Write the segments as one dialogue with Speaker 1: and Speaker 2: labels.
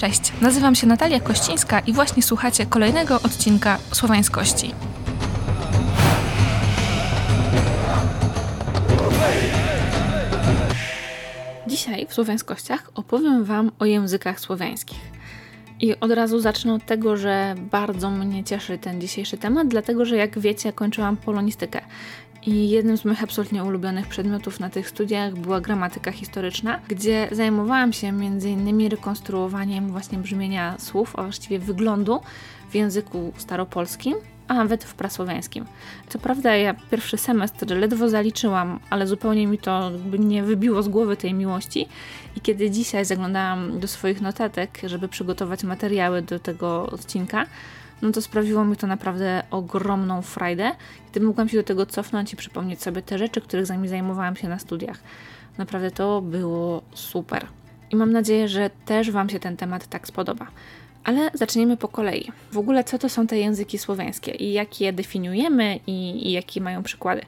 Speaker 1: Cześć, nazywam się Natalia Kościńska i właśnie słuchacie kolejnego odcinka Słowańskości. Dzisiaj w Słowiańskościach opowiem Wam o językach słowiańskich. I od razu zacznę od tego, że bardzo mnie cieszy ten dzisiejszy temat, dlatego że jak wiecie, kończyłam polonistykę. I jednym z moich absolutnie ulubionych przedmiotów na tych studiach była gramatyka historyczna, gdzie zajmowałam się m.in. rekonstruowaniem właśnie brzmienia słów, a właściwie wyglądu w języku staropolskim, a nawet w prasłowiańskim. Co prawda ja pierwszy semestr ledwo zaliczyłam, ale zupełnie mi to nie wybiło z głowy tej miłości i kiedy dzisiaj zaglądałam do swoich notatek, żeby przygotować materiały do tego odcinka, no to sprawiło mi to naprawdę ogromną frajdę. Gdy mogłam się do tego cofnąć i przypomnieć sobie te rzeczy, których zajmowałam się na studiach. Naprawdę to było super. I mam nadzieję, że też Wam się ten temat tak spodoba. Ale zacznijmy po kolei. W ogóle, co to są te języki słowiańskie i jak je definiujemy i, i jakie mają przykłady.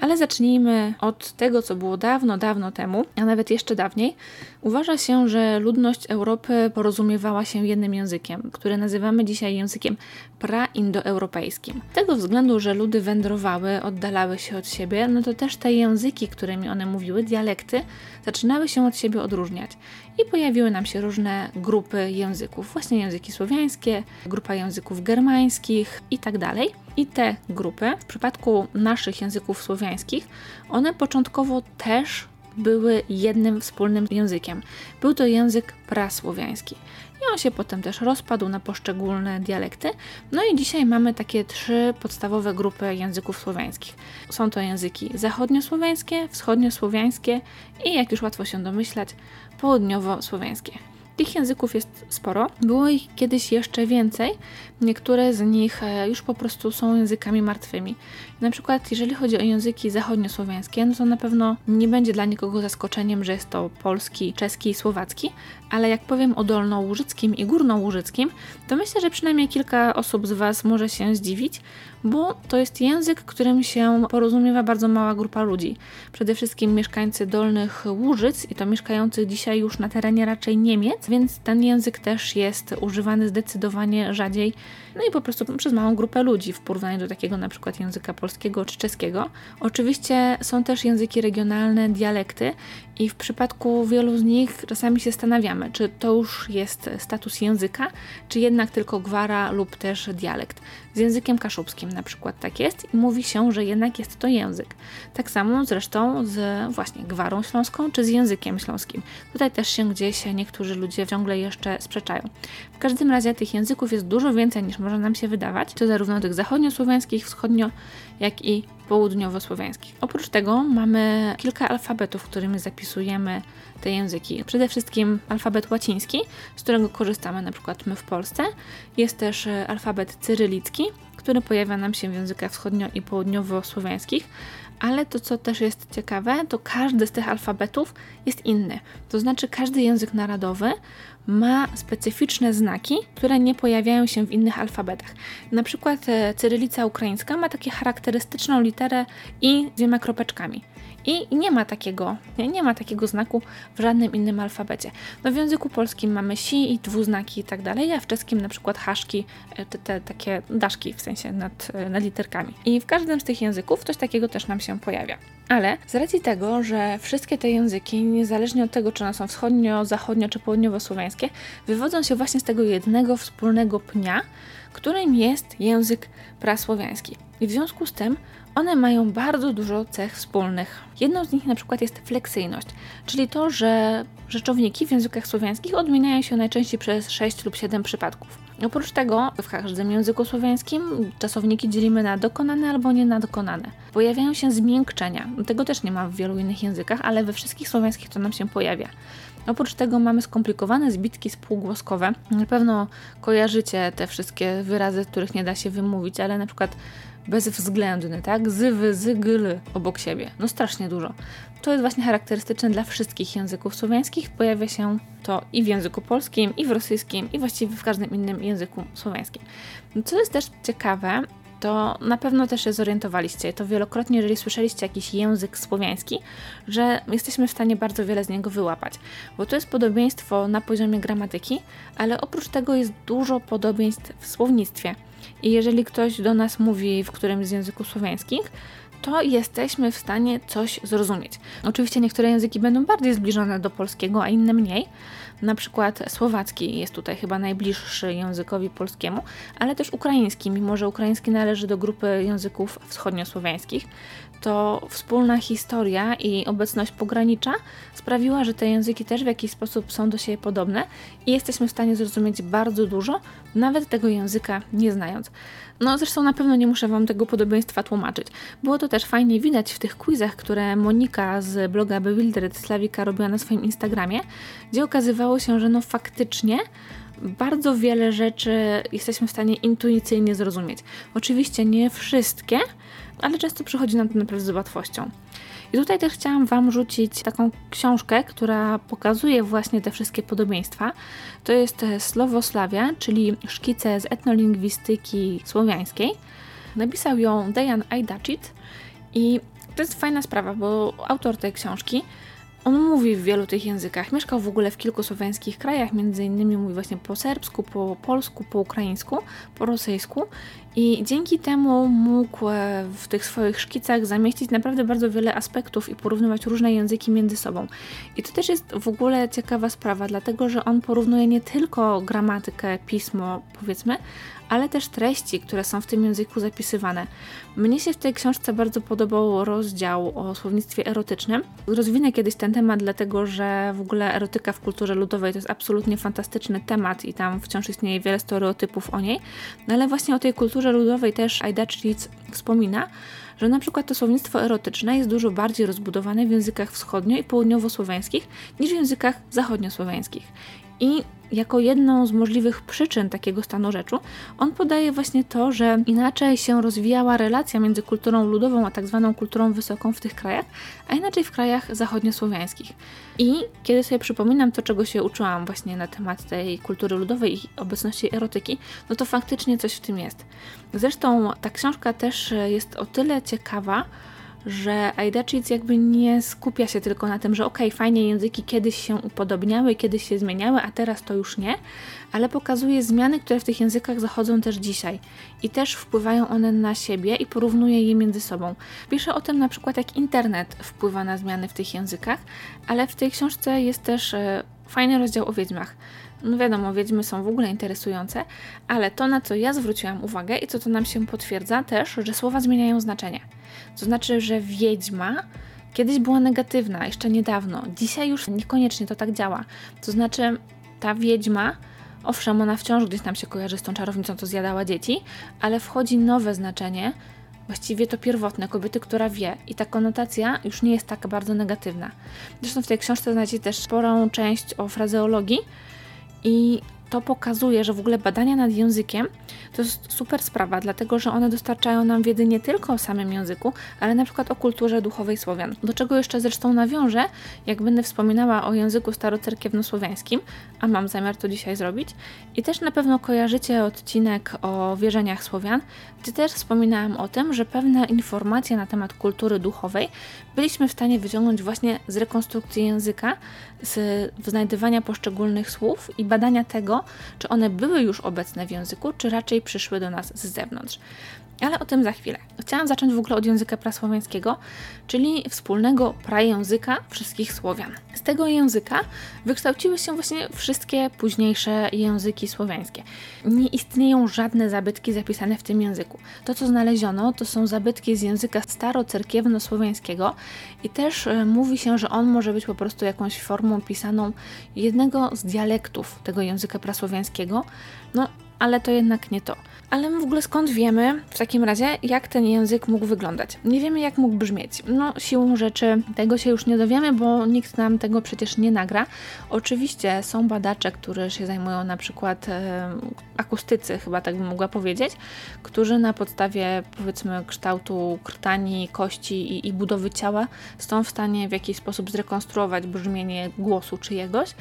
Speaker 1: Ale zacznijmy od tego, co było dawno, dawno temu, a nawet jeszcze dawniej. Uważa się, że ludność Europy porozumiewała się jednym językiem, który nazywamy dzisiaj językiem praindoeuropejskim. Z tego względu, że ludy wędrowały, oddalały się od siebie, no to też te języki, którymi one mówiły, dialekty, zaczynały się od siebie odróżniać. I pojawiły nam się różne grupy języków, właśnie języki słowiańskie, grupa języków germańskich i tak dalej. I te grupy, w przypadku naszych języków słowiańskich, one początkowo też były jednym wspólnym językiem. Był to język prasłowiański. I on się potem też rozpadł na poszczególne dialekty. No i dzisiaj mamy takie trzy podstawowe grupy języków słowiańskich. Są to języki zachodniosłowiańskie, wschodniosłowiańskie i, jak już łatwo się domyślać, południowosłowiańskie. Tych języków jest sporo. Było ich kiedyś jeszcze więcej. Niektóre z nich e, już po prostu są językami martwymi. Na przykład, jeżeli chodzi o języki zachodniosłowiańskie, no to na pewno nie będzie dla nikogo zaskoczeniem, że jest to polski, czeski i słowacki, ale jak powiem o dolnołużyckim i górnołużyckim, to myślę, że przynajmniej kilka osób z Was może się zdziwić, bo to jest język, którym się porozumiewa bardzo mała grupa ludzi. Przede wszystkim mieszkańcy Dolnych Łużyc i to mieszkających dzisiaj już na terenie raczej Niemiec, więc ten język też jest używany zdecydowanie rzadziej, no i po prostu przez małą grupę ludzi w porównaniu do takiego na przykład języka polskiego czy czeskiego. Oczywiście są też języki regionalne, dialekty i w przypadku wielu z nich czasami się zastanawiamy, czy to już jest status języka, czy jednak tylko gwara lub też dialekt. Z językiem kaszubskim na przykład tak jest i mówi się, że jednak jest to język. Tak samo zresztą z właśnie gwarą śląską czy z językiem śląskim. Tutaj też się gdzieś niektórzy ludzie ciągle jeszcze sprzeczają. W każdym razie tych języków jest dużo więcej niż może nam się wydawać, to zarówno tych zachodniosłowiańskich, wschodnio, jak i południowosłowiańskich. Oprócz tego mamy kilka alfabetów, którymi zapisujemy te języki. Przede wszystkim alfabet łaciński, z którego korzystamy na przykład my w Polsce. Jest też e, alfabet cyrylicki, który pojawia nam się w językach wschodnio- i południowosłowiańskich, ale to, co też jest ciekawe, to każdy z tych alfabetów jest inny. To znaczy, każdy język narodowy ma specyficzne znaki, które nie pojawiają się w innych alfabetach. Na przykład e, cyrylica ukraińska ma takie charakterystyczną literę i z dwiema kropeczkami. I nie ma takiego, nie, nie ma takiego znaku w żadnym innym alfabecie. No w języku polskim mamy si i dwuznaki i tak dalej, a w czeskim na przykład haszki, e, te, te takie daszki w sensie nad, e, nad literkami. I w każdym z tych języków coś takiego też nam się pojawia. Ale z racji tego, że wszystkie te języki, niezależnie od tego, czy one są wschodnio, zachodnio czy południowo-słowiańskie, wywodzą się właśnie z tego jednego wspólnego pnia, którym jest język prasłowiański. I w związku z tym one mają bardzo dużo cech wspólnych. Jedną z nich na przykład jest fleksyjność, czyli to, że rzeczowniki w językach słowiańskich odmieniają się najczęściej przez 6 lub 7 przypadków. Oprócz tego w każdym języku słowiańskim czasowniki dzielimy na dokonane albo nienadokonane. Pojawiają się zmiękczenia. Tego też nie ma w wielu innych językach, ale we wszystkich słowiańskich to nam się pojawia. Oprócz tego mamy skomplikowane zbitki spółgłoskowe. Na pewno kojarzycie te wszystkie wyrazy, których nie da się wymówić, ale na przykład bezwzględny, tak? Zywy, zygl obok siebie. No strasznie dużo. To jest właśnie charakterystyczne dla wszystkich języków słowiańskich. Pojawia się to i w języku polskim, i w rosyjskim, i właściwie w każdym innym języku słowiańskim. Co jest też ciekawe, to na pewno też się zorientowaliście, to wielokrotnie, jeżeli słyszeliście jakiś język słowiański, że jesteśmy w stanie bardzo wiele z niego wyłapać, bo to jest podobieństwo na poziomie gramatyki, ale oprócz tego jest dużo podobieństw w słownictwie. I jeżeli ktoś do nas mówi w którymś z języków słowiańskich, to jesteśmy w stanie coś zrozumieć. Oczywiście niektóre języki będą bardziej zbliżone do polskiego, a inne mniej. Na przykład słowacki jest tutaj chyba najbliższy językowi polskiemu, ale też ukraiński, mimo że ukraiński należy do grupy języków wschodniosłowiańskich, to wspólna historia i obecność pogranicza sprawiła, że te języki też w jakiś sposób są do siebie podobne i jesteśmy w stanie zrozumieć bardzo dużo, nawet tego języka nie znając. No zresztą na pewno nie muszę Wam tego podobieństwa tłumaczyć. Było to też fajnie widać w tych quizach, które Monika z bloga Bewildered Slawika robiła na swoim Instagramie, gdzie okazywało się, że no faktycznie bardzo wiele rzeczy jesteśmy w stanie intuicyjnie zrozumieć. Oczywiście nie wszystkie, ale często przychodzi nam to naprawdę z łatwością. I tutaj też chciałam Wam rzucić taką książkę, która pokazuje właśnie te wszystkie podobieństwa. To jest Słowosławia, czyli szkice z etnolingwistyki słowiańskiej. Napisał ją Dejan Ajdacit i to jest fajna sprawa, bo autor tej książki on mówi w wielu tych językach. Mieszkał w ogóle w kilku słowiańskich krajach, między innymi mówi właśnie po serbsku, po polsku, po ukraińsku, po rosyjsku i dzięki temu mógł e, w tych swoich szkicach zamieścić naprawdę bardzo wiele aspektów i porównywać różne języki między sobą. I to też jest w ogóle ciekawa sprawa, dlatego że on porównuje nie tylko gramatykę, pismo, powiedzmy, ale też treści, które są w tym języku zapisywane. Mnie się w tej książce bardzo podobał rozdział o słownictwie erotycznym. Rozwinę kiedyś ten temat, dlatego że w ogóle erotyka w kulturze ludowej to jest absolutnie fantastyczny temat i tam wciąż istnieje wiele stereotypów o niej, no ale właśnie o tej kulturze ludowej też Aida wspomina, że na przykład to słownictwo erotyczne jest dużo bardziej rozbudowane w językach wschodnio- i południowosłowiańskich niż w językach zachodniosłowiańskich. I jako jedną z możliwych przyczyn takiego stanu rzeczy, on podaje właśnie to, że inaczej się rozwijała relacja między kulturą ludową a tak zwaną kulturą wysoką w tych krajach, a inaczej w krajach zachodniosłowiańskich. I kiedy sobie przypominam to, czego się uczyłam właśnie na temat tej kultury ludowej i obecności erotyki, no to faktycznie coś w tym jest. Zresztą ta książka też jest o tyle ciekawa, że Aidacic jakby nie skupia się tylko na tym, że okej, okay, fajnie języki kiedyś się upodobniały, kiedyś się zmieniały, a teraz to już nie, ale pokazuje zmiany, które w tych językach zachodzą też dzisiaj i też wpływają one na siebie i porównuje je między sobą. Pisze o tym na przykład, jak internet wpływa na zmiany w tych językach, ale w tej książce jest też e, fajny rozdział o wiedźmach. No wiadomo, wiedźmy są w ogóle interesujące, ale to, na co ja zwróciłam uwagę i co to nam się potwierdza też, że słowa zmieniają znaczenie. To znaczy, że wiedźma kiedyś była negatywna, jeszcze niedawno. Dzisiaj już niekoniecznie to tak działa. To znaczy, ta wiedźma, owszem, ona wciąż gdzieś tam się kojarzy z tą czarownicą, co zjadała dzieci, ale wchodzi nowe znaczenie, właściwie to pierwotne, kobiety, która wie. I ta konotacja już nie jest tak bardzo negatywna. Zresztą w tej książce znajdziecie też sporą część o frazeologii i to pokazuje, że w ogóle badania nad językiem to jest super sprawa, dlatego że one dostarczają nam wiedzy nie tylko o samym języku, ale na przykład o kulturze duchowej Słowian. Do czego jeszcze zresztą nawiążę, jak będę wspominała o języku starocerkiewnosłowiańskim, a mam zamiar to dzisiaj zrobić. I też na pewno kojarzycie odcinek o wierzeniach Słowian, gdzie też wspominałam o tym, że pewne informacje na temat kultury duchowej byliśmy w stanie wyciągnąć właśnie z rekonstrukcji języka, z znajdywania poszczególnych słów i badania tego, czy one były już obecne w języku, czy raczej przyszły do nas z zewnątrz. Ale o tym za chwilę. Chciałam zacząć w ogóle od języka prasłowiańskiego, czyli wspólnego prajęzyka wszystkich Słowian. Z tego języka wykształciły się właśnie wszystkie późniejsze języki słowiańskie. Nie istnieją żadne zabytki zapisane w tym języku. To, co znaleziono, to są zabytki z języka starocerkiewno-słowiańskiego i też e, mówi się, że on może być po prostu jakąś formą pisaną jednego z dialektów tego języka prasłowiańskiego. No, ale to jednak nie to. Ale w ogóle skąd wiemy w takim razie, jak ten język mógł wyglądać? Nie wiemy, jak mógł brzmieć. No, siłą rzeczy tego się już nie dowiemy, bo nikt nam tego przecież nie nagra. Oczywiście są badacze, którzy się zajmują na przykład e, akustycy, chyba tak bym mogła powiedzieć, którzy na podstawie powiedzmy kształtu krtani, kości i, i budowy ciała są w stanie w jakiś sposób zrekonstruować brzmienie głosu czyjegoś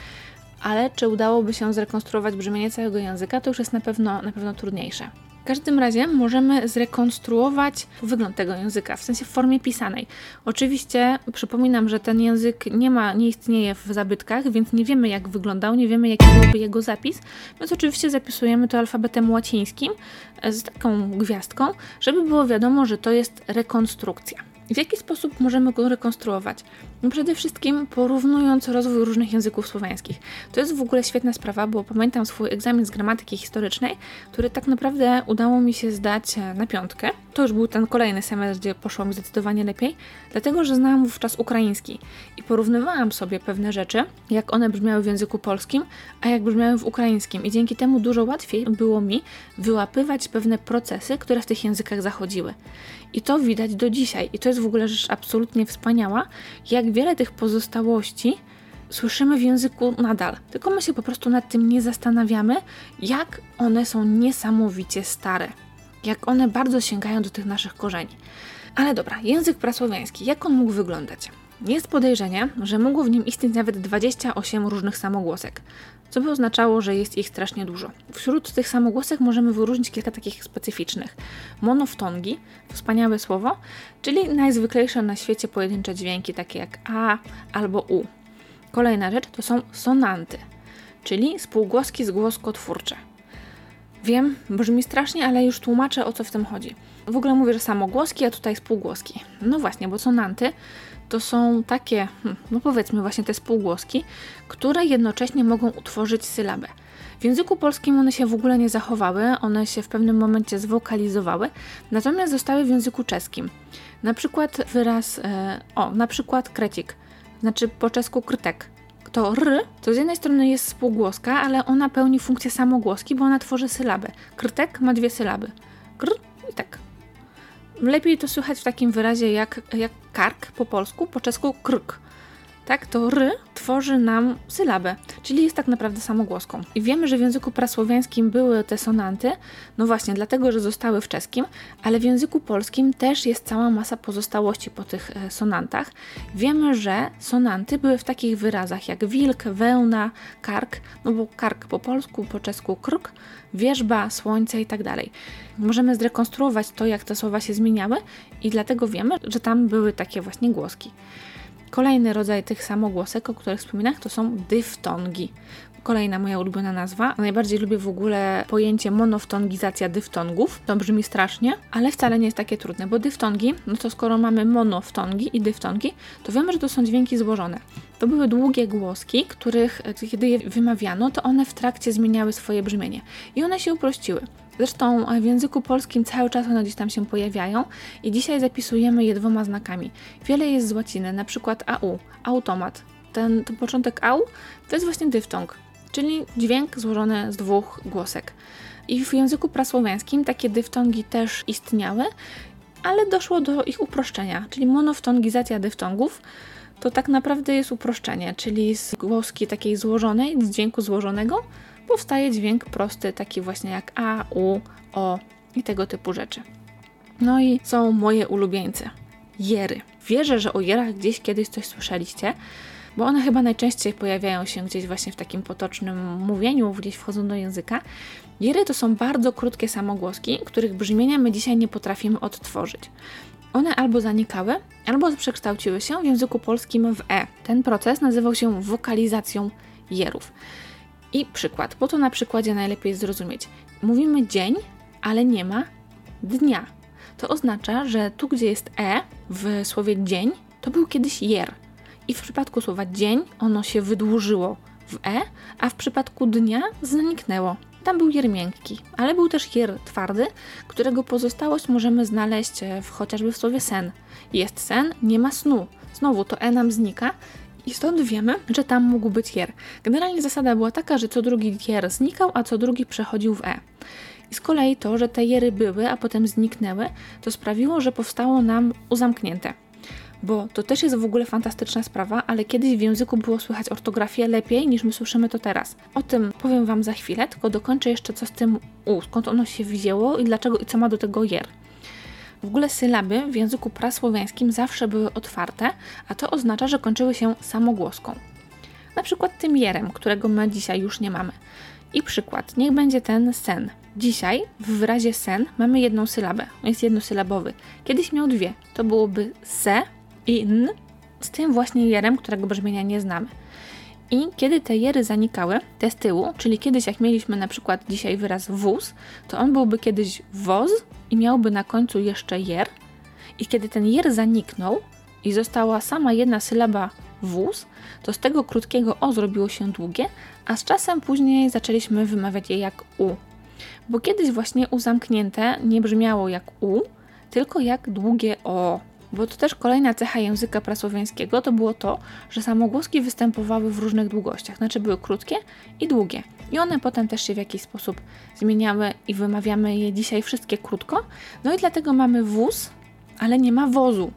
Speaker 1: ale czy udałoby się zrekonstruować brzmienie całego języka, to już jest na pewno, na pewno trudniejsze. każdym razie możemy zrekonstruować wygląd tego języka, w sensie w formie pisanej. Oczywiście przypominam, że ten język nie ma, nie istnieje w zabytkach, więc nie wiemy jak wyglądał, nie wiemy jaki byłby jego zapis, więc oczywiście zapisujemy to alfabetem łacińskim e, z taką gwiazdką, żeby było wiadomo, że to jest rekonstrukcja. W jaki sposób możemy go rekonstruować? No przede wszystkim porównując rozwój różnych języków słowiańskich. To jest w ogóle świetna sprawa, bo pamiętam swój egzamin z gramatyki historycznej, który tak naprawdę udało mi się zdać e, na piątkę. To już był ten kolejny semestr, gdzie poszło mi zdecydowanie lepiej, dlatego że znałam wówczas ukraiński i porównywałam sobie pewne rzeczy, jak one brzmiały w języku polskim, a jak brzmiały w ukraińskim. I dzięki temu dużo łatwiej było mi wyłapywać pewne procesy, które w tych językach zachodziły. I to widać do dzisiaj. I to jest w ogóle rzecz absolutnie wspaniała, jak wiele tych pozostałości słyszymy w języku nadal. Tylko my się po prostu nad tym nie zastanawiamy, jak one są niesamowicie stare. Jak one bardzo sięgają do tych naszych korzeni. Ale dobra, język prasłowiański, jak on mógł wyglądać? Jest podejrzenie, że mogło w nim istnieć nawet 28 różnych samogłosek co by oznaczało, że jest ich strasznie dużo. Wśród tych samogłosek możemy wyróżnić kilka takich specyficznych. Monoftongi, wspaniałe słowo, czyli najzwyklejsze na świecie pojedyncze dźwięki, takie jak A albo U. Kolejna rzecz to są sonanty, czyli spółgłoski zgłoskotwórcze. Wiem, brzmi strasznie, ale już tłumaczę o co w tym chodzi. W ogóle mówię, że samogłoski, a tutaj spółgłoski. No właśnie, bo sonanty to są takie, hmm, no powiedzmy właśnie te spółgłoski, które jednocześnie mogą utworzyć sylabę. W języku polskim one się w ogóle nie zachowały, one się w pewnym momencie zwokalizowały, natomiast zostały w języku czeskim. Na przykład wyraz, e, o, na przykład krecik, znaczy po czesku krtek. To r, to z jednej strony jest spółgłoska, ale ona pełni funkcję samogłoski, bo ona tworzy sylabę. Krtek ma dwie sylaby. Kr i tak. Lepiej to słychać w takim wyrazie jak, jak kark po polsku, po czesku krk. Tak, to r tworzy nam sylabę, czyli jest tak naprawdę samogłoską. I wiemy, że w języku prasłowiańskim były te sonanty, no właśnie dlatego, że zostały w czeskim, ale w języku polskim też jest cała masa pozostałości po tych e, sonantach. Wiemy, że sonanty były w takich wyrazach jak wilk, wełna, kark, no bo kark po polsku, po czesku krk, wierzba, słońce i tak dalej. Możemy zrekonstruować to, jak te słowa się zmieniały i dlatego wiemy, że tam były takie właśnie głoski. Kolejny rodzaj tych samogłosek, o których wspominam, to są dyftongi. Kolejna moja ulubiona nazwa. Najbardziej lubię w ogóle pojęcie monoftongizacja dyftongów. To brzmi strasznie, ale wcale nie jest takie trudne, bo dyftongi, no to skoro mamy monoftongi i dyftongi, to wiemy, że to są dźwięki złożone. To były długie głoski, których, kiedy je wymawiano, to one w trakcie zmieniały swoje brzmienie i one się uprościły. Zresztą w języku polskim cały czas one gdzieś tam się pojawiają i dzisiaj zapisujemy je dwoma znakami. Wiele jest z łaciny, na przykład AU, automat. Ten, ten początek AU to jest właśnie dyftong, czyli dźwięk złożony z dwóch głosek. I w języku prasłowiańskim takie dyftongi też istniały, ale doszło do ich uproszczenia, czyli monoftongizacja dyftongów to tak naprawdę jest uproszczenie, czyli z głoski takiej złożonej, z dźwięku złożonego powstaje dźwięk prosty, taki właśnie jak A, U, O i tego typu rzeczy. No i są moje ulubieńce. Jery. Wierzę, że o jerach gdzieś kiedyś coś słyszeliście, bo one chyba najczęściej pojawiają się gdzieś właśnie w takim potocznym mówieniu, gdzieś wchodzą do języka. Jery to są bardzo krótkie samogłoski, których brzmienia my dzisiaj nie potrafimy odtworzyć. One albo zanikały, albo przekształciły się w języku polskim w E. Ten proces nazywał się wokalizacją jerów. I przykład, bo to na przykładzie najlepiej zrozumieć. Mówimy dzień, ale nie ma dnia. To oznacza, że tu, gdzie jest e w słowie dzień, to był kiedyś jer. I w przypadku słowa dzień ono się wydłużyło w e, a w przypadku dnia zaniknęło. Tam był jer miękki, ale był też jer twardy, którego pozostałość możemy znaleźć e, w, chociażby w słowie sen. Jest sen, nie ma snu. Znowu to e nam znika i stąd wiemy, że tam mógł być hier. Generalnie zasada była taka, że co drugi hier znikał, a co drugi przechodził w e. I z kolei to, że te jery były, a potem zniknęły, to sprawiło, że powstało nam uzamknięte. Bo to też jest w ogóle fantastyczna sprawa, ale kiedyś w języku było słychać ortografię lepiej niż my słyszymy to teraz. O tym powiem Wam za chwilę, tylko dokończę jeszcze co z tym u, skąd ono się wzięło i dlaczego i co ma do tego jer. W ogóle sylaby w języku prasłowiańskim zawsze były otwarte, a to oznacza, że kończyły się samogłoską. Na przykład tym jerem, którego my dzisiaj już nie mamy. I przykład, niech będzie ten sen. Dzisiaj w wyrazie sen mamy jedną sylabę, jest jednosylabowy. Kiedyś miał dwie, to byłoby se i n z tym właśnie jerem, którego brzmienia nie znamy. I kiedy te jery zanikały, te z tyłu, czyli kiedyś jak mieliśmy na przykład dzisiaj wyraz wóz, to on byłby kiedyś woz i miałby na końcu jeszcze jer. I kiedy ten jer zaniknął i została sama jedna sylaba wóz, to z tego krótkiego o zrobiło się długie, a z czasem później zaczęliśmy wymawiać je jak u. Bo kiedyś właśnie u zamknięte nie brzmiało jak u, tylko jak długie o. Bo to też kolejna cecha języka prasłowiańskiego to było to, że samogłoski występowały w różnych długościach, znaczy były krótkie i długie. I one potem też się w jakiś sposób zmieniały i wymawiamy je dzisiaj wszystkie krótko. No i dlatego mamy wóz, ale nie ma wozu.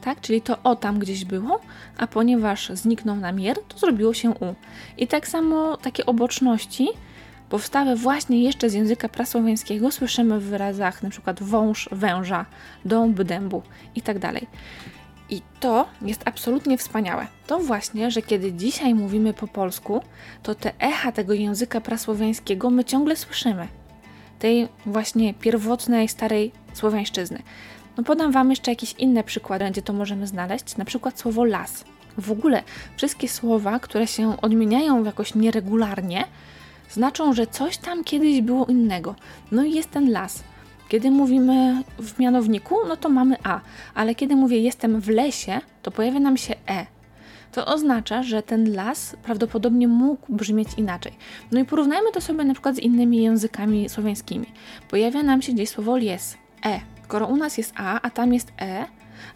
Speaker 1: Tak? Czyli to o tam gdzieś było, a ponieważ zniknął nam jer, to zrobiło się u. I tak samo takie oboczności powstałe właśnie jeszcze z języka prasłowiańskiego słyszymy w wyrazach np. wąż, węża, dąb, dębu itd. Tak I to jest absolutnie wspaniałe. To właśnie, że kiedy dzisiaj mówimy po polsku, to te echa tego języka prasłowiańskiego my ciągle słyszymy. Tej właśnie pierwotnej, starej słowiańszczyzny. No podam Wam jeszcze jakieś inne przykłady, gdzie to możemy znaleźć. Na przykład słowo las. W ogóle wszystkie słowa, które się odmieniają jakoś nieregularnie, znaczą, że coś tam kiedyś było innego. No i jest ten las. Kiedy mówimy w mianowniku, no to mamy a, ale kiedy mówię jestem w lesie, to pojawia nam się e. To oznacza, że ten las prawdopodobnie mógł brzmieć inaczej. No i porównajmy to sobie na przykład z innymi językami słowiańskimi. Pojawia nam się gdzieś słowo lies, e. Skoro u nas jest a, a tam jest e,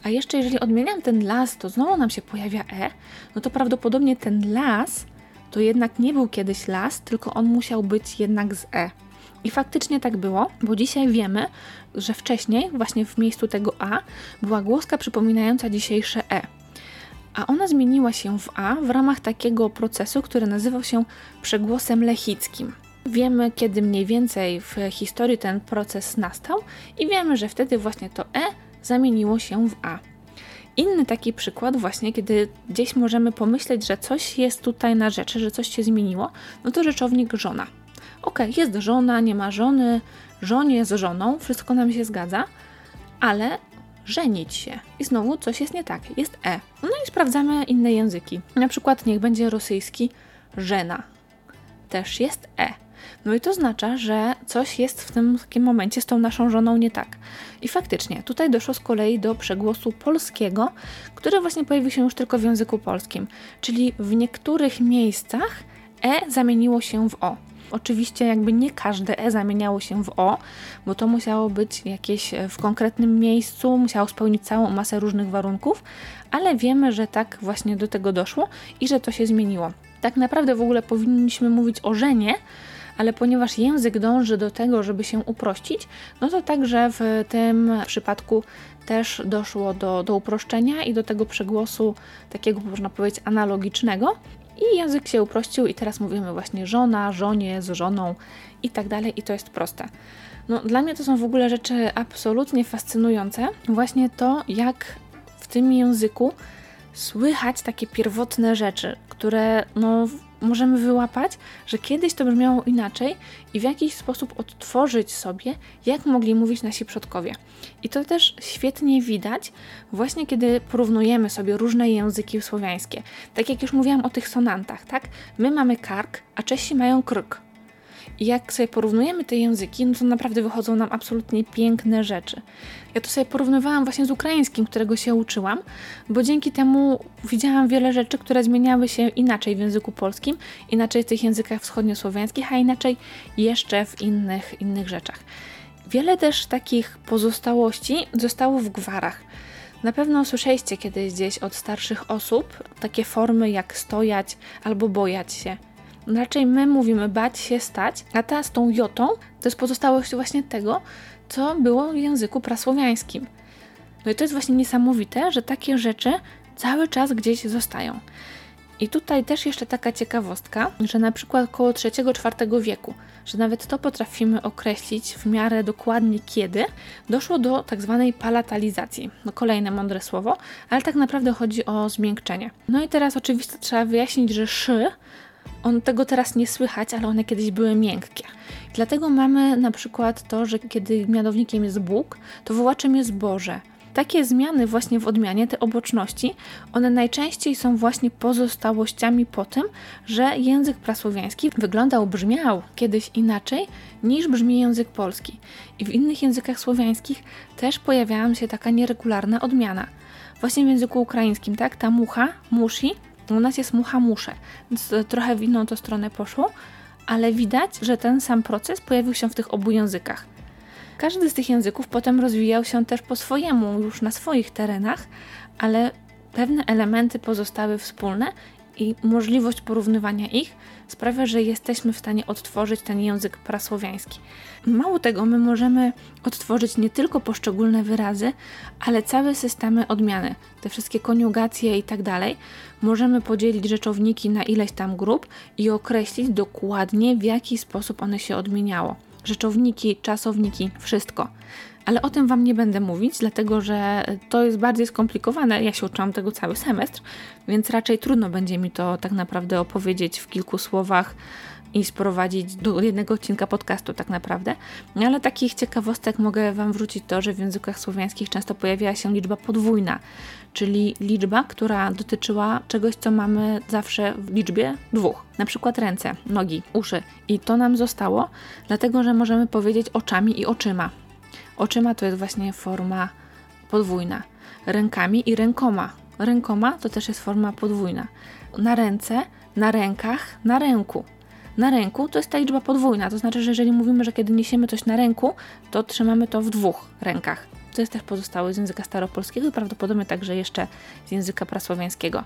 Speaker 1: a jeszcze jeżeli odmieniam ten las, to znowu nam się pojawia e, no to prawdopodobnie ten las to jednak nie był kiedyś las, tylko on musiał być jednak z E. I faktycznie tak było, bo dzisiaj wiemy, że wcześniej, właśnie w miejscu tego A, była głoska przypominająca dzisiejsze E. A ona zmieniła się w A w ramach takiego procesu, który nazywał się przegłosem lechickim. Wiemy, kiedy mniej więcej w historii ten proces nastał, i wiemy, że wtedy właśnie to E zamieniło się w A. Inny taki przykład, właśnie kiedy gdzieś możemy pomyśleć, że coś jest tutaj na rzeczy, że coś się zmieniło, no to rzeczownik żona. Ok, jest żona, nie ma żony, żonie z żoną, wszystko nam się zgadza, ale żenić się. I znowu coś jest nie tak, jest e. No i sprawdzamy inne języki. Na przykład niech będzie rosyjski żena. Też jest e. No i to oznacza, że coś jest w tym momencie z tą naszą żoną nie tak. I faktycznie, tutaj doszło z kolei do przegłosu polskiego, który właśnie pojawił się już tylko w języku polskim. Czyli w niektórych miejscach e zamieniło się w o. Oczywiście jakby nie każde E zamieniało się w O, bo to musiało być jakieś e, w konkretnym miejscu, musiało spełnić całą masę różnych warunków, ale wiemy, że tak właśnie do tego doszło i że to się zmieniło. Tak naprawdę w ogóle powinniśmy mówić o żenie, ale ponieważ język dąży do tego, żeby się uprościć, no to także w tym przypadku też doszło do, do uproszczenia i do tego przegłosu takiego, można powiedzieć, analogicznego. I język się uprościł, i teraz mówimy właśnie żona, żonie, z żoną i tak dalej, i to jest proste. No, dla mnie to są w ogóle rzeczy absolutnie fascynujące. Właśnie to, jak w tym języku słychać takie pierwotne rzeczy, które no, możemy wyłapać, że kiedyś to brzmiało inaczej i w jakiś sposób odtworzyć sobie, jak mogli mówić nasi przodkowie. I to też świetnie widać właśnie kiedy porównujemy sobie różne języki słowiańskie. Tak jak już mówiłam o tych sonantach, tak? My mamy kark, a Czesi mają krk. I jak sobie porównujemy te języki, no to naprawdę wychodzą nam absolutnie piękne rzeczy. Ja to sobie porównywałam właśnie z ukraińskim, którego się uczyłam, bo dzięki temu widziałam wiele rzeczy, które zmieniały się inaczej w języku polskim, inaczej w tych językach wschodniosłowiańskich, a inaczej jeszcze w innych, innych rzeczach. Wiele też takich pozostałości zostało w gwarach. Na pewno słyszeliście kiedyś gdzieś od starszych osób takie formy jak stojać albo bojać się. Raczej my mówimy bać się stać, a ta z tą jotą to jest pozostałość właśnie tego, co było w języku prasłowiańskim. No i to jest właśnie niesamowite, że takie rzeczy cały czas gdzieś zostają. I tutaj też jeszcze taka ciekawostka, że na przykład około III-IV wieku, że nawet to potrafimy określić w miarę dokładnie kiedy, doszło do tak zwanej palatalizacji. No kolejne mądre słowo, ale tak naprawdę chodzi o zmiękczenie. No i teraz oczywiście trzeba wyjaśnić, że szy On tego teraz nie słychać, ale one kiedyś były miękkie. Dlatego mamy na przykład to, że kiedy mianownikiem jest Bóg, to wołaczem jest Boże. Takie zmiany właśnie w odmianie, te oboczności, one najczęściej są właśnie pozostałościami po tym, że język prasłowiański wyglądał, brzmiał kiedyś inaczej niż brzmi język polski. I w innych językach słowiańskich też pojawiała się taka nieregularna odmiana. Właśnie w języku ukraińskim, tak? Ta mucha, musi, u nas jest mucha, musze, więc trochę w inną to stronę poszło, ale widać, że ten sam proces pojawił się w tych obu językach. Każdy z tych języków potem rozwijał się też po swojemu, już na swoich terenach, ale pewne elementy pozostały wspólne i możliwość porównywania ich sprawia, że jesteśmy w stanie odtworzyć ten język prasłowiański. Mało tego, my możemy odtworzyć nie tylko poszczególne wyrazy, ale całe systemy odmiany, te wszystkie koniugacje i tak dalej. Możemy podzielić rzeczowniki na ileś tam grup i określić dokładnie, w jaki sposób one się odmieniało rzeczowniki, czasowniki, wszystko. Ale o tym Wam nie będę mówić, dlatego że to jest bardziej skomplikowane. Ja się uczyłam tego cały semestr, więc raczej trudno będzie mi to tak naprawdę opowiedzieć w kilku słowach i sprowadzić do jednego odcinka podcastu tak naprawdę. Ale takich ciekawostek mogę Wam wrócić to, że w językach słowiańskich często pojawiała się liczba podwójna, czyli liczba, która dotyczyła czegoś, co mamy zawsze w liczbie dwóch. Na przykład ręce, nogi, uszy. I to nam zostało, dlatego że możemy powiedzieć oczami i oczyma. Oczyma to jest właśnie forma podwójna. Rękami i rękoma. Rękoma to też jest forma podwójna. Na ręce, na rękach, na ręku na ręku, to jest ta liczba podwójna. To znaczy, że jeżeli mówimy, że kiedy niesiemy coś na ręku, to trzymamy to w dwóch rękach. To jest też pozostały z języka staropolskiego i prawdopodobnie także jeszcze z języka prasłowiańskiego.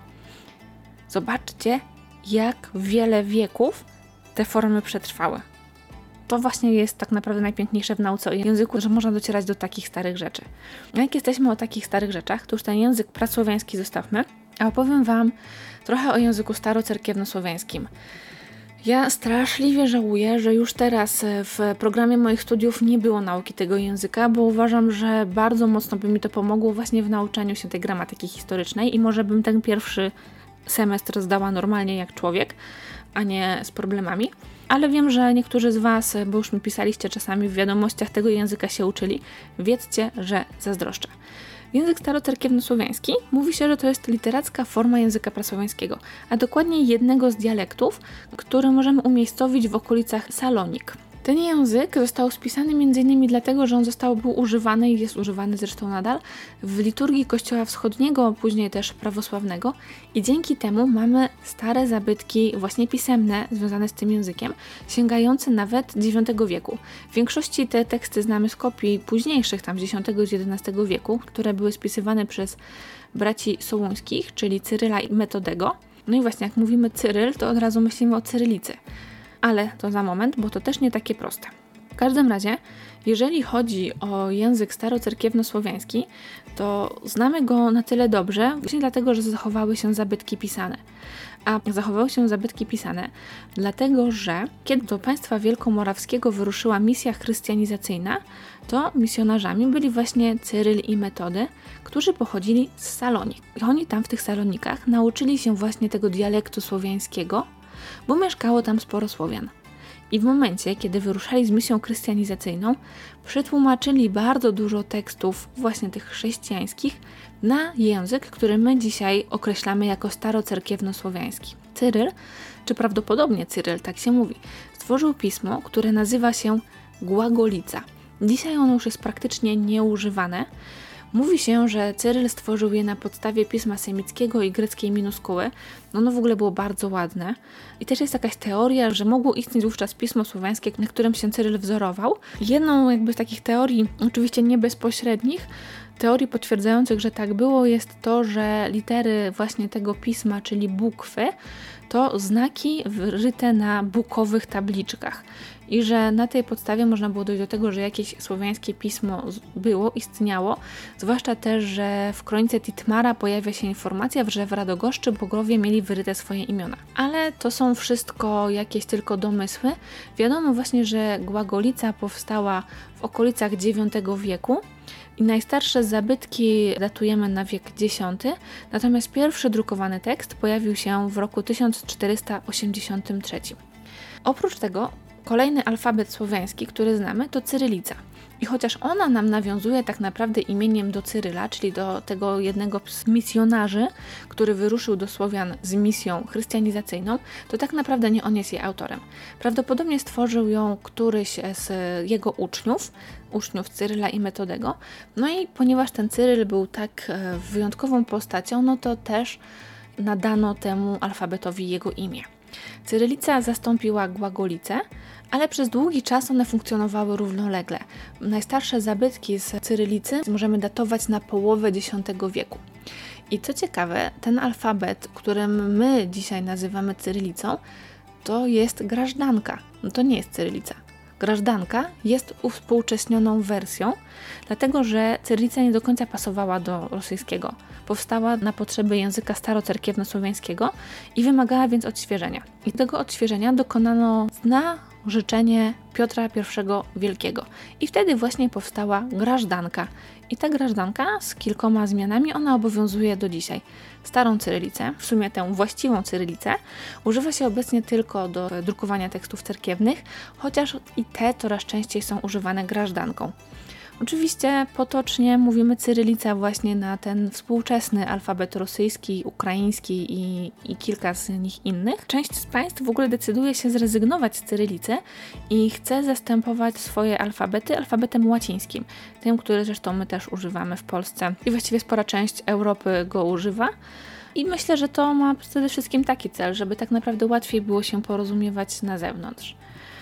Speaker 1: Zobaczcie, jak wiele wieków te formy przetrwały. To właśnie jest tak naprawdę najpiękniejsze w nauce o języku, że można docierać do takich starych rzeczy. Jak jesteśmy o takich starych rzeczach, to już ten język prasłowiański zostawmy, a opowiem Wam trochę o języku starocerkiewnosłowiańskim. Ja straszliwie żałuję, że już teraz e, w programie moich studiów nie było nauki tego języka, bo uważam, że bardzo mocno by mi to pomogło właśnie w nauczaniu się tej gramatyki historycznej i może bym ten pierwszy semestr zdała normalnie jak człowiek, a nie z problemami. Ale wiem, że niektórzy z Was, bo już mi pisaliście czasami w wiadomościach, tego języka się uczyli. Wiedzcie, że zazdroszczę. Język starocerkiewno-słowiański mówi się, że to jest literacka forma języka prasłowiańskiego, a dokładnie jednego z dialektów, który możemy umiejscowić w okolicach Salonik. Ten język został spisany m.in. dlatego, że on został był używany i jest używany zresztą nadal w liturgii Kościoła Wschodniego, później też prawosławnego i dzięki temu mamy stare zabytki właśnie pisemne związane z tym językiem, sięgające nawet IX wieku. W większości te teksty znamy z kopii późniejszych, tam z X i XI wieku, które były spisywane przez braci Sołuńskich, czyli Cyryla i Metodego. No i właśnie jak mówimy Cyryl, to od razu myślimy o cyrylicy ale to za moment, bo to też nie takie proste. W każdym razie, jeżeli chodzi o język starocerkiewno-słowiański, to znamy go na tyle dobrze, właśnie dlatego, że zachowały się zabytki pisane. A zachowały się zabytki pisane, dlatego że kiedy do państwa wielkomorawskiego wyruszyła misja chrystianizacyjna, to misjonarzami byli właśnie Cyryl i Metody, którzy pochodzili z Salonik. I oni tam w tych Salonikach nauczyli się właśnie tego dialektu słowiańskiego, bo mieszkało tam sporo Słowian. I w momencie, kiedy wyruszali z misją chrystianizacyjną, przetłumaczyli bardzo dużo tekstów, właśnie tych chrześcijańskich, na język, który my dzisiaj określamy jako starocerkiewno-słowiański. Cyryl, czy prawdopodobnie Cyryl, tak się mówi, stworzył pismo, które nazywa się Głagolica. Dzisiaj ono już jest praktycznie nieużywane, Mówi się, że Cyryl stworzył je na podstawie pisma semickiego i greckiej minuskuły. No ono w ogóle było bardzo ładne. I też jest jakaś teoria, że mogło istnieć wówczas pismo słowiańskie, na którym się Cyryl wzorował. Jedną jakby z takich teorii, oczywiście nie bezpośrednich, teorii potwierdzających, że tak było, jest to, że litery właśnie tego pisma, czyli bukwy, to znaki wryte na bukowych tabliczkach. I że na tej podstawie można było dojść do tego, że jakieś słowiańskie pismo było, istniało, zwłaszcza też, że w kronice Titmara pojawia się informacja, że w Radogoszczy bogowie mieli wyryte swoje imiona. Ale to są wszystko jakieś tylko domysły. Wiadomo właśnie, że Głagolica powstała w okolicach IX wieku, i najstarsze zabytki datujemy na wiek X, natomiast pierwszy drukowany tekst pojawił się w roku 1483. Oprócz tego kolejny alfabet słowiański, który znamy, to cyrylica. I chociaż ona nam nawiązuje tak naprawdę imieniem do Cyryla, czyli do tego jednego z misjonarzy, który wyruszył do Słowian z misją chrystianizacyjną, to tak naprawdę nie on jest jej autorem. Prawdopodobnie stworzył ją któryś z jego uczniów, uczniów Cyryla i Metodego. No i ponieważ ten Cyryl był tak e, wyjątkową postacią, no to też nadano temu alfabetowi jego imię. Cyrylica zastąpiła głagolicę, ale przez długi czas one funkcjonowały równolegle. Najstarsze zabytki z cyrylicy możemy datować na połowę X wieku. I co ciekawe, ten alfabet, którym my dzisiaj nazywamy cyrylicą, to jest grażdanka. No to nie jest cyrylica. Grażdanka jest uwspółcześnioną wersją, dlatego że cyrylica nie do końca pasowała do rosyjskiego. Powstała na potrzeby języka starocerkiewno-słowiańskiego i wymagała więc odświeżenia. I tego odświeżenia dokonano na życzenie Piotra I Wielkiego. I wtedy właśnie powstała grażdanka. I ta grażdanka z kilkoma zmianami, ona obowiązuje do dzisiaj. Starą cyrylicę, w sumie tę właściwą cyrylicę, używa się obecnie tylko do drukowania tekstów cerkiewnych, chociaż i te coraz częściej są używane grażdanką. Oczywiście potocznie mówimy cyrylica właśnie na ten współczesny alfabet rosyjski, ukraiński i, i kilka z nich innych. Część z państw w ogóle decyduje się zrezygnować z cyrylicy i chce zastępować swoje alfabety alfabetem łacińskim, tym, który zresztą my też używamy w Polsce i właściwie spora część Europy go używa. I myślę, że to ma przede wszystkim taki cel, żeby tak naprawdę łatwiej było się porozumiewać na zewnątrz.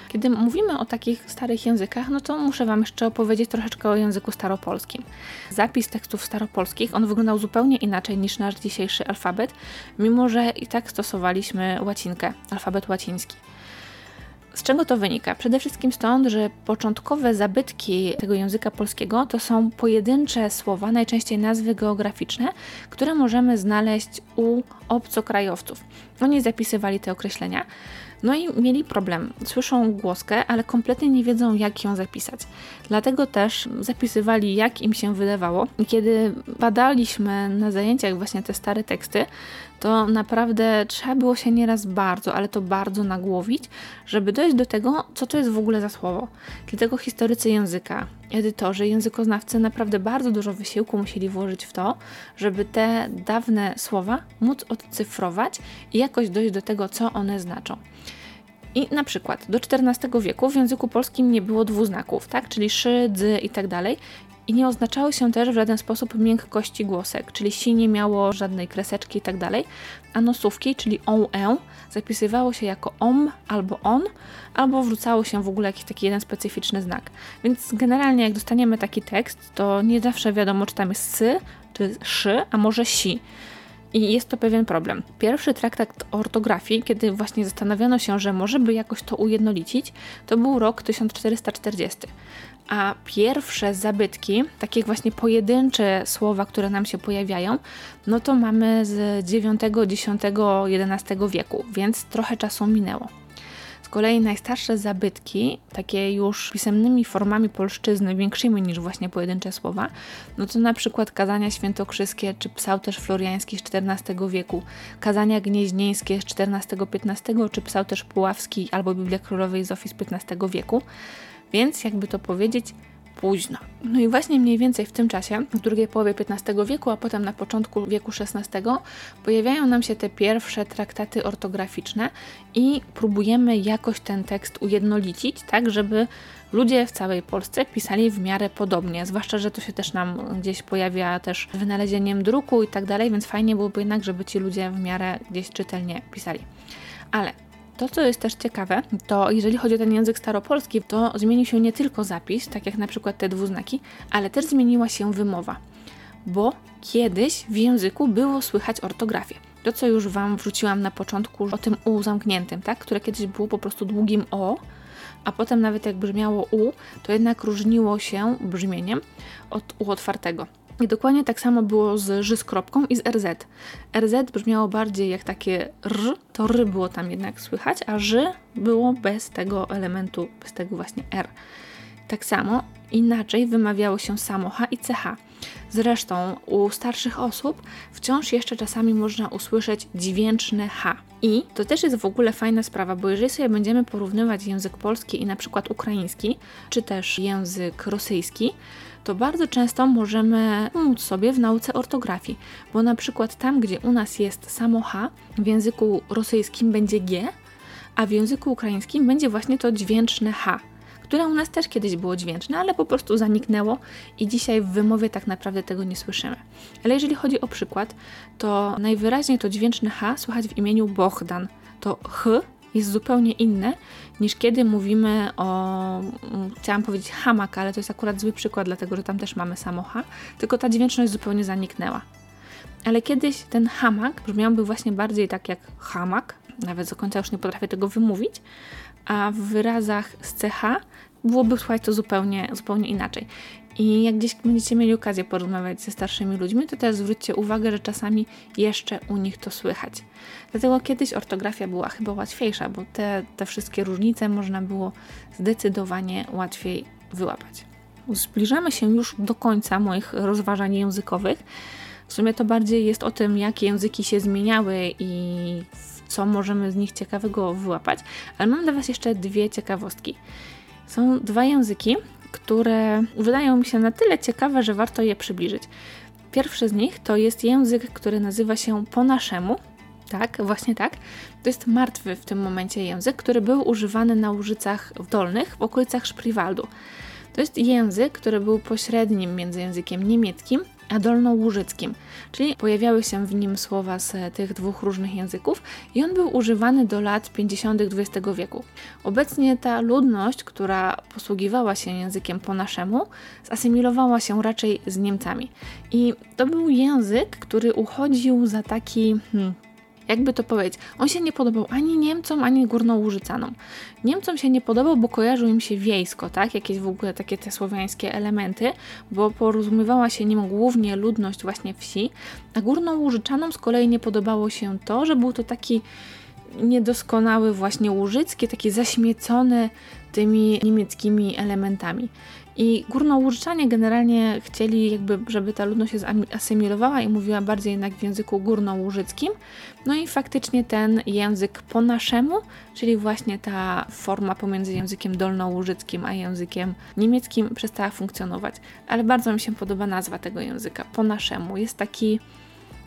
Speaker 1: Kiedy mówimy o takich starych językach, no to muszę Wam jeszcze opowiedzieć troszeczkę o języku staropolskim. Zapis tekstów staropolskich, on wyglądał zupełnie inaczej niż nasz dzisiejszy alfabet, mimo że i tak stosowaliśmy łacinkę, alfabet łaciński. Z czego to wynika? Przede wszystkim stąd, że początkowe zabytki tego języka polskiego to są pojedyncze słowa, najczęściej nazwy geograficzne, które możemy znaleźć u obcokrajowców. Oni zapisywali te określenia. No i mieli problem. Słyszą głoskę, ale kompletnie nie wiedzą, jak ją zapisać. Dlatego też zapisywali, jak im się wydawało. I kiedy badaliśmy na zajęciach właśnie te stare teksty, to naprawdę trzeba było się nieraz bardzo, ale to bardzo nagłowić, żeby dojść do tego, co to jest w ogóle za słowo. Dlatego historycy języka, edytorzy, językoznawcy naprawdę bardzo dużo wysiłku musieli włożyć w to, żeby te dawne słowa móc odcyfrować i jakoś dojść do tego, co one znaczą. I na przykład do XIV wieku w języku polskim nie było dwuznaków, tak? czyli szy, dzy i tak dalej i nie oznaczały się też w żaden sposób miękkości głosek, czyli si nie miało żadnej kreseczki i tak dalej, a nosówki, czyli on, e, zapisywało się jako om albo on, albo wrzucało się w ogóle jakiś taki jeden specyficzny znak. Więc generalnie jak dostaniemy taki tekst, to nie zawsze wiadomo, czy tam jest sy, czy szy, a może si. I jest to pewien problem. Pierwszy traktat ortografii, kiedy właśnie zastanawiano się, że może by jakoś to ujednolicić, to był rok 1440 a pierwsze zabytki, takie właśnie pojedyncze słowa, które nam się pojawiają, no to mamy z IX, X, XI wieku, więc trochę czasu minęło. Z kolei najstarsze zabytki, takie już pisemnymi formami polszczyzny, większymi niż właśnie pojedyncze słowa, no to na przykład kazania świętokrzyskie czy psałterz floriański z XIV wieku, kazania gnieźnieńskie z XIV-XV czy psałterz puławski albo Biblia Królowej z XV wieku. Więc, jakby to powiedzieć, późno. No i właśnie mniej więcej w tym czasie, w drugiej połowie XV wieku, a potem na początku wieku XVI, pojawiają nam się te pierwsze traktaty ortograficzne i próbujemy jakoś ten tekst ujednolicić, tak żeby ludzie w całej Polsce pisali w miarę podobnie, zwłaszcza, że to się też nam gdzieś pojawia też wynalezieniem druku i tak dalej, więc fajnie byłoby jednak, żeby ci ludzie w miarę gdzieś czytelnie pisali. Ale to, co jest też ciekawe, to jeżeli chodzi o ten język staropolski, to zmienił się nie tylko zapis, tak jak na przykład te dwuznaki, ale też zmieniła się wymowa. Bo kiedyś w języku było słychać ortografię. To, co już Wam wrzuciłam na początku o tym U zamkniętym, tak? które kiedyś było po prostu długim O, a potem nawet jak brzmiało U, to jednak różniło się brzmieniem od U otwartego. I dokładnie tak samo było z Ż z kropką i z RZ. RZ brzmiało bardziej jak takie R, to R było tam jednak słychać, a Ż było bez tego elementu, bez tego właśnie R. Tak samo inaczej wymawiało się samo H i CH. Zresztą u starszych osób wciąż jeszcze czasami można usłyszeć dźwięczne H. I to też jest w ogóle fajna sprawa, bo jeżeli sobie będziemy porównywać język polski i na przykład ukraiński, czy też język rosyjski, to bardzo często możemy pomóc sobie w nauce ortografii, bo na przykład tam, gdzie u nas jest samo H, w języku rosyjskim będzie G, a w języku ukraińskim będzie właśnie to dźwięczne H które u nas też kiedyś było dźwięczne, ale po prostu zaniknęło i dzisiaj w wymowie tak naprawdę tego nie słyszymy. Ale jeżeli chodzi o przykład, to najwyraźniej to dźwięczne H słychać w imieniu Bohdan. To H jest zupełnie inne niż kiedy mówimy o, mm, chciałam powiedzieć hamak, ale to jest akurat zły przykład, dlatego że tam też mamy samo H, tylko ta dźwięczność zupełnie zaniknęła. Ale kiedyś ten hamak brzmiałby właśnie bardziej tak jak hamak, nawet do końca już nie potrafię tego wymówić, a w wyrazach z CH byłoby słuchać to zupełnie, zupełnie inaczej. I jak gdzieś będziecie mieli okazję porozmawiać ze starszymi ludźmi, to też zwróćcie uwagę, że czasami jeszcze u nich to słychać. Dlatego kiedyś ortografia była chyba łatwiejsza, bo te, te wszystkie różnice można było zdecydowanie łatwiej wyłapać. Zbliżamy się już do końca moich rozważań językowych. W sumie to bardziej jest o tym, jak języki się zmieniały i co możemy z nich ciekawego wyłapać, ale mam dla Was jeszcze dwie ciekawostki. Są dwa języki, które wydają mi się na tyle ciekawe, że warto je przybliżyć. Pierwszy z nich to jest język, który nazywa się po naszemu. Tak, właśnie tak. To jest martwy w tym momencie język, który był używany na Łużycach Dolnych w okolicach Szpriwaldu. To jest język, który był pośrednim między językiem niemieckim a dolnołużyckim, czyli pojawiały się w nim słowa z tych dwóch różnych języków i on był używany do lat 50. XX wieku. Obecnie ta ludność, która posługiwała się językiem po naszemu, zasymilowała się raczej z Niemcami. I to był język, który uchodził za taki hmm, jakby to powiedzieć, on się nie podobał ani Niemcom, ani Górnołużycanom. Niemcom się nie podobał, bo kojarzył im się wiejsko, tak? Jakieś w ogóle takie te słowiańskie elementy, bo porozumiewała się nim głównie ludność właśnie wsi, a Górnołużyczanom z kolei nie podobało się to, że był to taki niedoskonały właśnie łużycki, taki zaśmiecony tymi niemieckimi elementami. I górnołużyczanie generalnie chcieli, jakby, żeby ta ludność się asymilowała i mówiła bardziej jednak w języku górnołużyckim. No i faktycznie ten język po naszemu, czyli właśnie ta forma pomiędzy językiem dolnołużyckim a językiem niemieckim przestała funkcjonować. Ale bardzo mi się podoba nazwa tego języka, po naszemu. Jest taki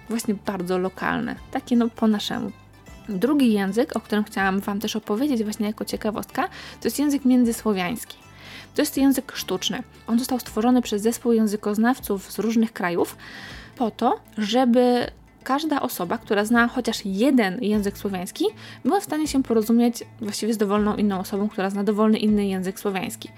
Speaker 1: właśnie bardzo lokalny, taki no po naszemu. Drugi język, o którym chciałam Wam też opowiedzieć właśnie jako ciekawostka, to jest język międzysłowiański. To jest język sztuczny. On został stworzony przez zespół językoznawców z różnych krajów po to, żeby każda osoba, która zna chociaż jeden język słowiański, była w stanie się porozumieć właściwie z dowolną inną osobą, która zna dowolny inny język słowiański.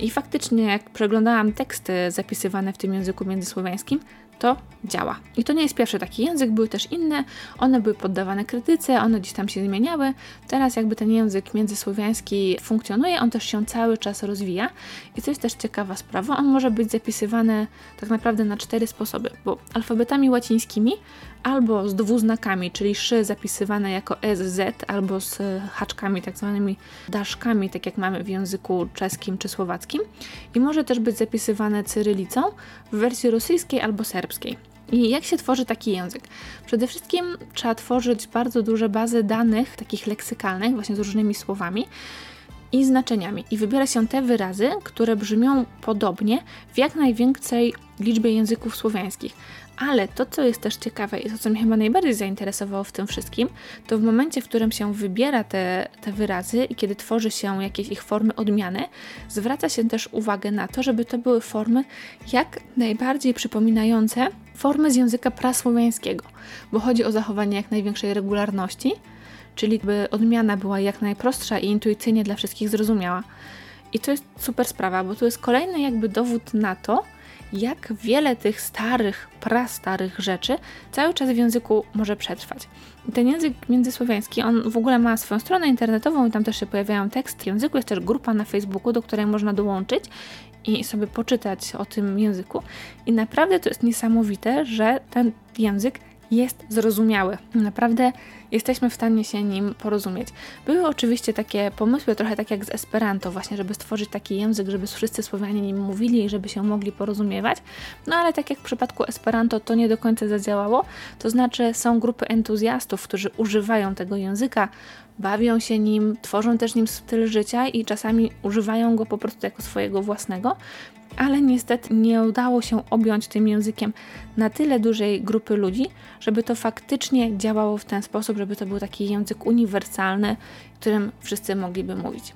Speaker 1: I faktycznie, jak przeglądałam teksty zapisywane w tym języku międzysłowiańskim, to działa. I to nie jest pierwszy taki język, były też inne, one były poddawane krytyce, one gdzieś tam się zmieniały. Teraz jakby ten język międzysłowiański funkcjonuje, on też się cały czas rozwija i to jest też ciekawa sprawa, on może być zapisywany tak naprawdę na cztery sposoby, bo alfabetami łacińskimi albo z dwuznakami, czyli szy zapisywane jako SZ, albo z haczkami, tak zwanymi daszkami, tak jak mamy w języku czeskim czy słowackim. I może też być zapisywane cyrylicą w wersji rosyjskiej albo serbskiej. I jak się tworzy taki język? Przede wszystkim trzeba tworzyć bardzo duże bazy danych, takich leksykalnych, właśnie z różnymi słowami i znaczeniami. I wybiera się te wyrazy, które brzmią podobnie w jak największej liczbie języków słowiańskich. Ale to, co jest też ciekawe i to, co mnie chyba najbardziej zainteresowało w tym wszystkim, to w momencie, w którym się wybiera te, te wyrazy i kiedy tworzy się jakieś ich formy odmiany, zwraca się też uwagę na to, żeby to były formy jak najbardziej przypominające formy z języka prasłowiańskiego, bo chodzi o zachowanie jak największej regularności, czyli by odmiana była jak najprostsza i intuicyjnie dla wszystkich zrozumiała. I to jest super sprawa, bo to jest kolejny jakby dowód na to, jak wiele tych starych, prastarych rzeczy cały czas w języku może przetrwać. Ten język międzysłowiański, on w ogóle ma swoją stronę internetową i tam też się pojawiają teksty w języku. Jest też grupa na Facebooku, do której można dołączyć i sobie poczytać o tym języku. I naprawdę to jest niesamowite, że ten język jest zrozumiały. Naprawdę jesteśmy w stanie się nim porozumieć. Były oczywiście takie pomysły, trochę tak jak z Esperanto, właśnie, żeby stworzyć taki język, żeby wszyscy Słowianie nim mówili i żeby się mogli porozumiewać. No ale tak jak w przypadku Esperanto to nie do końca zadziałało, to znaczy są grupy entuzjastów, którzy używają tego języka, bawią się nim, tworzą też nim styl życia i czasami używają go po prostu jako swojego własnego, ale niestety nie udało się objąć tym językiem na tyle dużej grupy ludzi, żeby to faktycznie działało w ten sposób, żeby to był taki język uniwersalny, którym wszyscy mogliby mówić.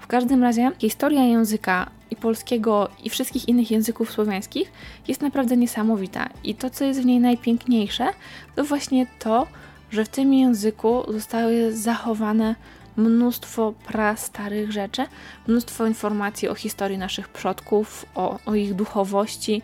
Speaker 1: W każdym razie historia języka i polskiego i wszystkich innych języków słowiańskich jest naprawdę niesamowita i to, co jest w niej najpiękniejsze, to właśnie to, że w tym języku zostały zachowane mnóstwo prastarych rzeczy, mnóstwo informacji o historii naszych przodków, o, o ich duchowości,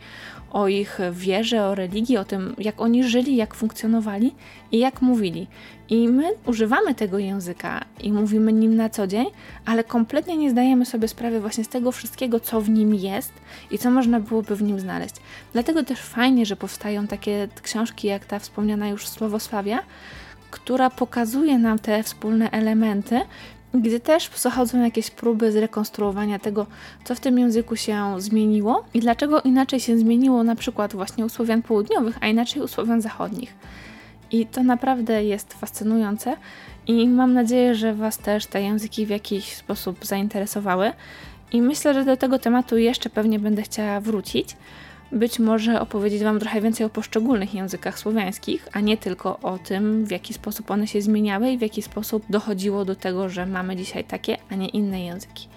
Speaker 1: o ich wierze, o religii, o tym, jak oni żyli, jak funkcjonowali i jak mówili. I my używamy tego języka i mówimy nim na co dzień, ale kompletnie nie zdajemy sobie sprawy właśnie z tego wszystkiego, co w nim jest i co można byłoby w nim znaleźć. Dlatego też fajnie, że powstają takie książki jak ta wspomniana już Słowosławia, która pokazuje nam te wspólne elementy, gdy też zachodzą jakieś próby zrekonstruowania tego, co w tym języku się zmieniło i dlaczego inaczej się zmieniło na przykład właśnie u Słowian południowych, a inaczej u Słowian zachodnich. I to naprawdę jest fascynujące i mam nadzieję, że Was też te języki w jakiś sposób zainteresowały. I myślę, że do tego tematu jeszcze pewnie będę chciała wrócić być może opowiedzieć Wam trochę więcej o poszczególnych językach słowiańskich, a nie tylko o tym, w jaki sposób one się zmieniały i w jaki sposób dochodziło do tego, że mamy dzisiaj takie, a nie inne języki.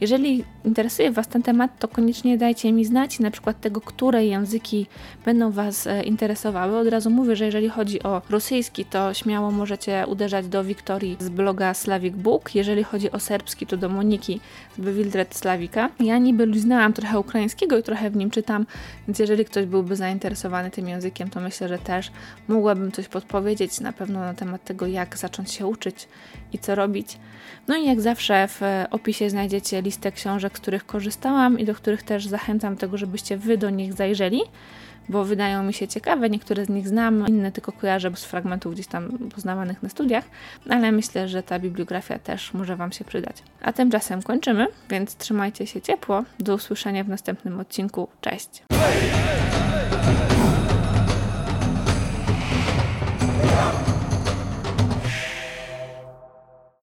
Speaker 1: Jeżeli interesuje Was ten temat, to koniecznie dajcie mi znać, na przykład tego, które języki będą Was e, interesowały. Od razu mówię, że jeżeli chodzi o rosyjski, to śmiało możecie uderzać do Wiktorii z bloga Slavic Book. Jeżeli chodzi o serbski, to do Moniki z Bewildred Slavika. Ja niby znałam trochę ukraińskiego i trochę w nim czytam, więc jeżeli ktoś byłby zainteresowany tym językiem, to myślę, że też mogłabym coś podpowiedzieć na pewno na temat tego, jak zacząć się uczyć i co robić. No i jak zawsze w opisie znajdziecie listę książek, z których korzystałam i do których też zachęcam tego, żebyście Wy do nich zajrzeli, bo wydają mi się ciekawe, niektóre z nich znam, inne tylko kojarzę z fragmentów gdzieś tam poznawanych na studiach, ale myślę, że ta bibliografia też może Wam się przydać. A tymczasem kończymy, więc trzymajcie się ciepło, do usłyszenia w następnym odcinku, cześć!